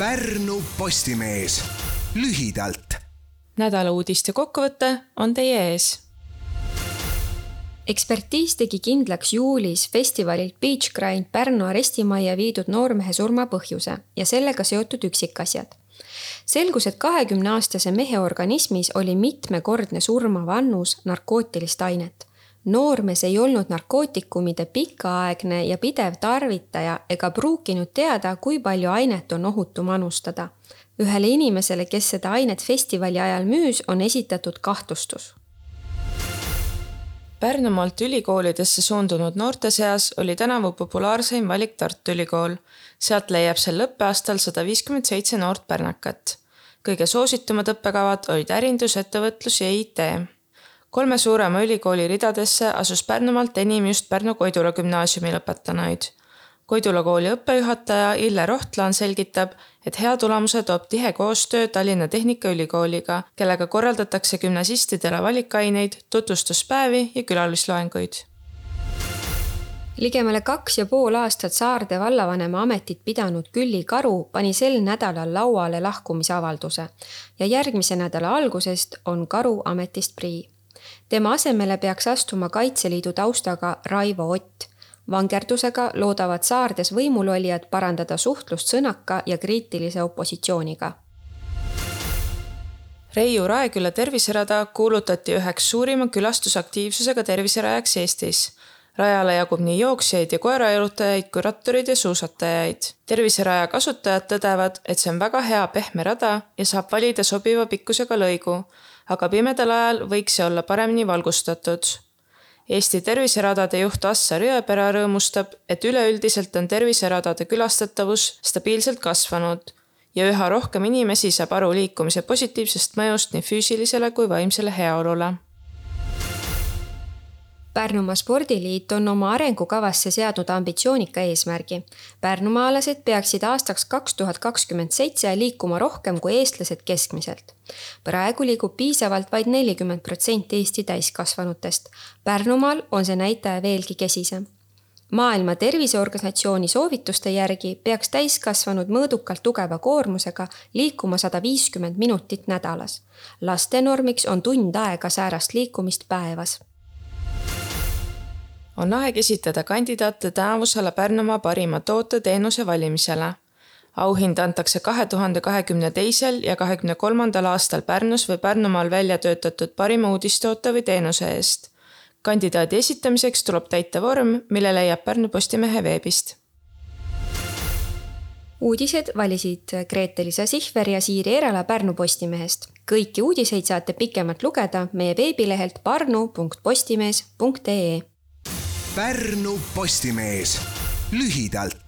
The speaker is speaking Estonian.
Pärnu Postimees lühidalt. nädala uudiste kokkuvõte on teie ees. ekspertiis tegi kindlaks juulis festivalilt Beach Grind Pärnu arestimajja viidud noormehe surma põhjuse ja sellega seotud üksikasjad selgus, et kahekümne aastase mehe organismis oli mitmekordne surmav annus narkootilist ainet noormees ei olnud narkootikumide pikaaegne ja pidev tarvitaja ega pruukinud teada, kui palju ainet on ohutu manustada. ühele inimesele, kes seda ainet festivali ajal müüs, on esitatud kahtlustus. Pärnumaalt ülikoolidesse suundunud noorte seas oli tänavu populaarseim valik Tartu Ülikool. sealt leiab sel õppeaastal sada viiskümmend seitse noort pärnakat. kõige soositumad õppekavad olid ärindus, ettevõtlus ja IT kolme suurema ülikooli ridadesse asus Pärnumaalt enim just Pärnu Koidula gümnaasiumi lõpetanuid. Koidula kooli õppejuhataja Ille Rohtlaan selgitab, et hea tulemuse toob tihe koostöö Tallinna Tehnikaülikooliga, kellega korraldatakse gümnasistidele valikaineid, tutvustuspäevi ja külalisloenguid ligemale kaks ja pool aastat Saarde vallavanema ametit pidanud Külli Karu pani sel nädalal lauale lahkumisavalduse ja järgmise nädala algusest on Karu ametist prii tema asemele peaks astuma Kaitseliidu taustaga Raivo Ott. vangerdusega loodavad Saardes võimulolijad parandada suhtlust sõnaka ja kriitilise opositsiooniga. Reiu Raeküla terviserada kuulutati üheks suurima külastusaktiivsusega terviserajaks Eestis rajale jagub nii jooksjaid ja koerajalutajaid kui rattureid ja suusatajaid. terviseraja kasutajad tõdevad, et see on väga hea pehme rada ja saab valida sobiva pikkusega lõigu aga pimedal ajal võiks see olla paremini valgustatud. Eesti terviseradade juht Assar Jõepera rõõmustab, et üleüldiselt on terviseradade külastatavus stabiilselt kasvanud ja üha rohkem inimesi saab aru liikumise positiivsest mõjust nii füüsilisele kui vaimsele heaolule Pärnumaa Spordiliit on oma arengukavasse seadnud ambitsioonika eesmärgi. pärnumaalased peaksid aastaks kaks tuhat kakskümmend seitse liikuma rohkem kui eestlased keskmiselt. praegu liigub piisavalt vaid nelikümmend protsenti Eesti täiskasvanutest. Pärnumaal on see näitaja veelgi kesisem maailma Terviseorganisatsiooni soovituste järgi peaks täiskasvanud mõõdukalt tugeva koormusega liikuma sada viiskümmend minutit nädalas. laste normiks on tund aega säärast liikumist päevas on aeg esitada kandidaate tänavusele Pärnumaa parima toote-teenuse valimisele. auhind antakse kahe tuhande kahekümne teisel ja kahekümne kolmandal aastal Pärnus või Pärnumaal välja töötatud parima uudistoote või teenuse eest. kandidaadi esitamiseks tuleb täita vorm, mille leiab Pärnu Postimehe veebist uudised valisid Grete-Liisa Sihver ja Siiri Erala Pärnu Postimehest. kõiki uudiseid saate pikemalt lugeda meie veebilehelt parnu.postimees.ee Pärnu Postimees. Lühidalt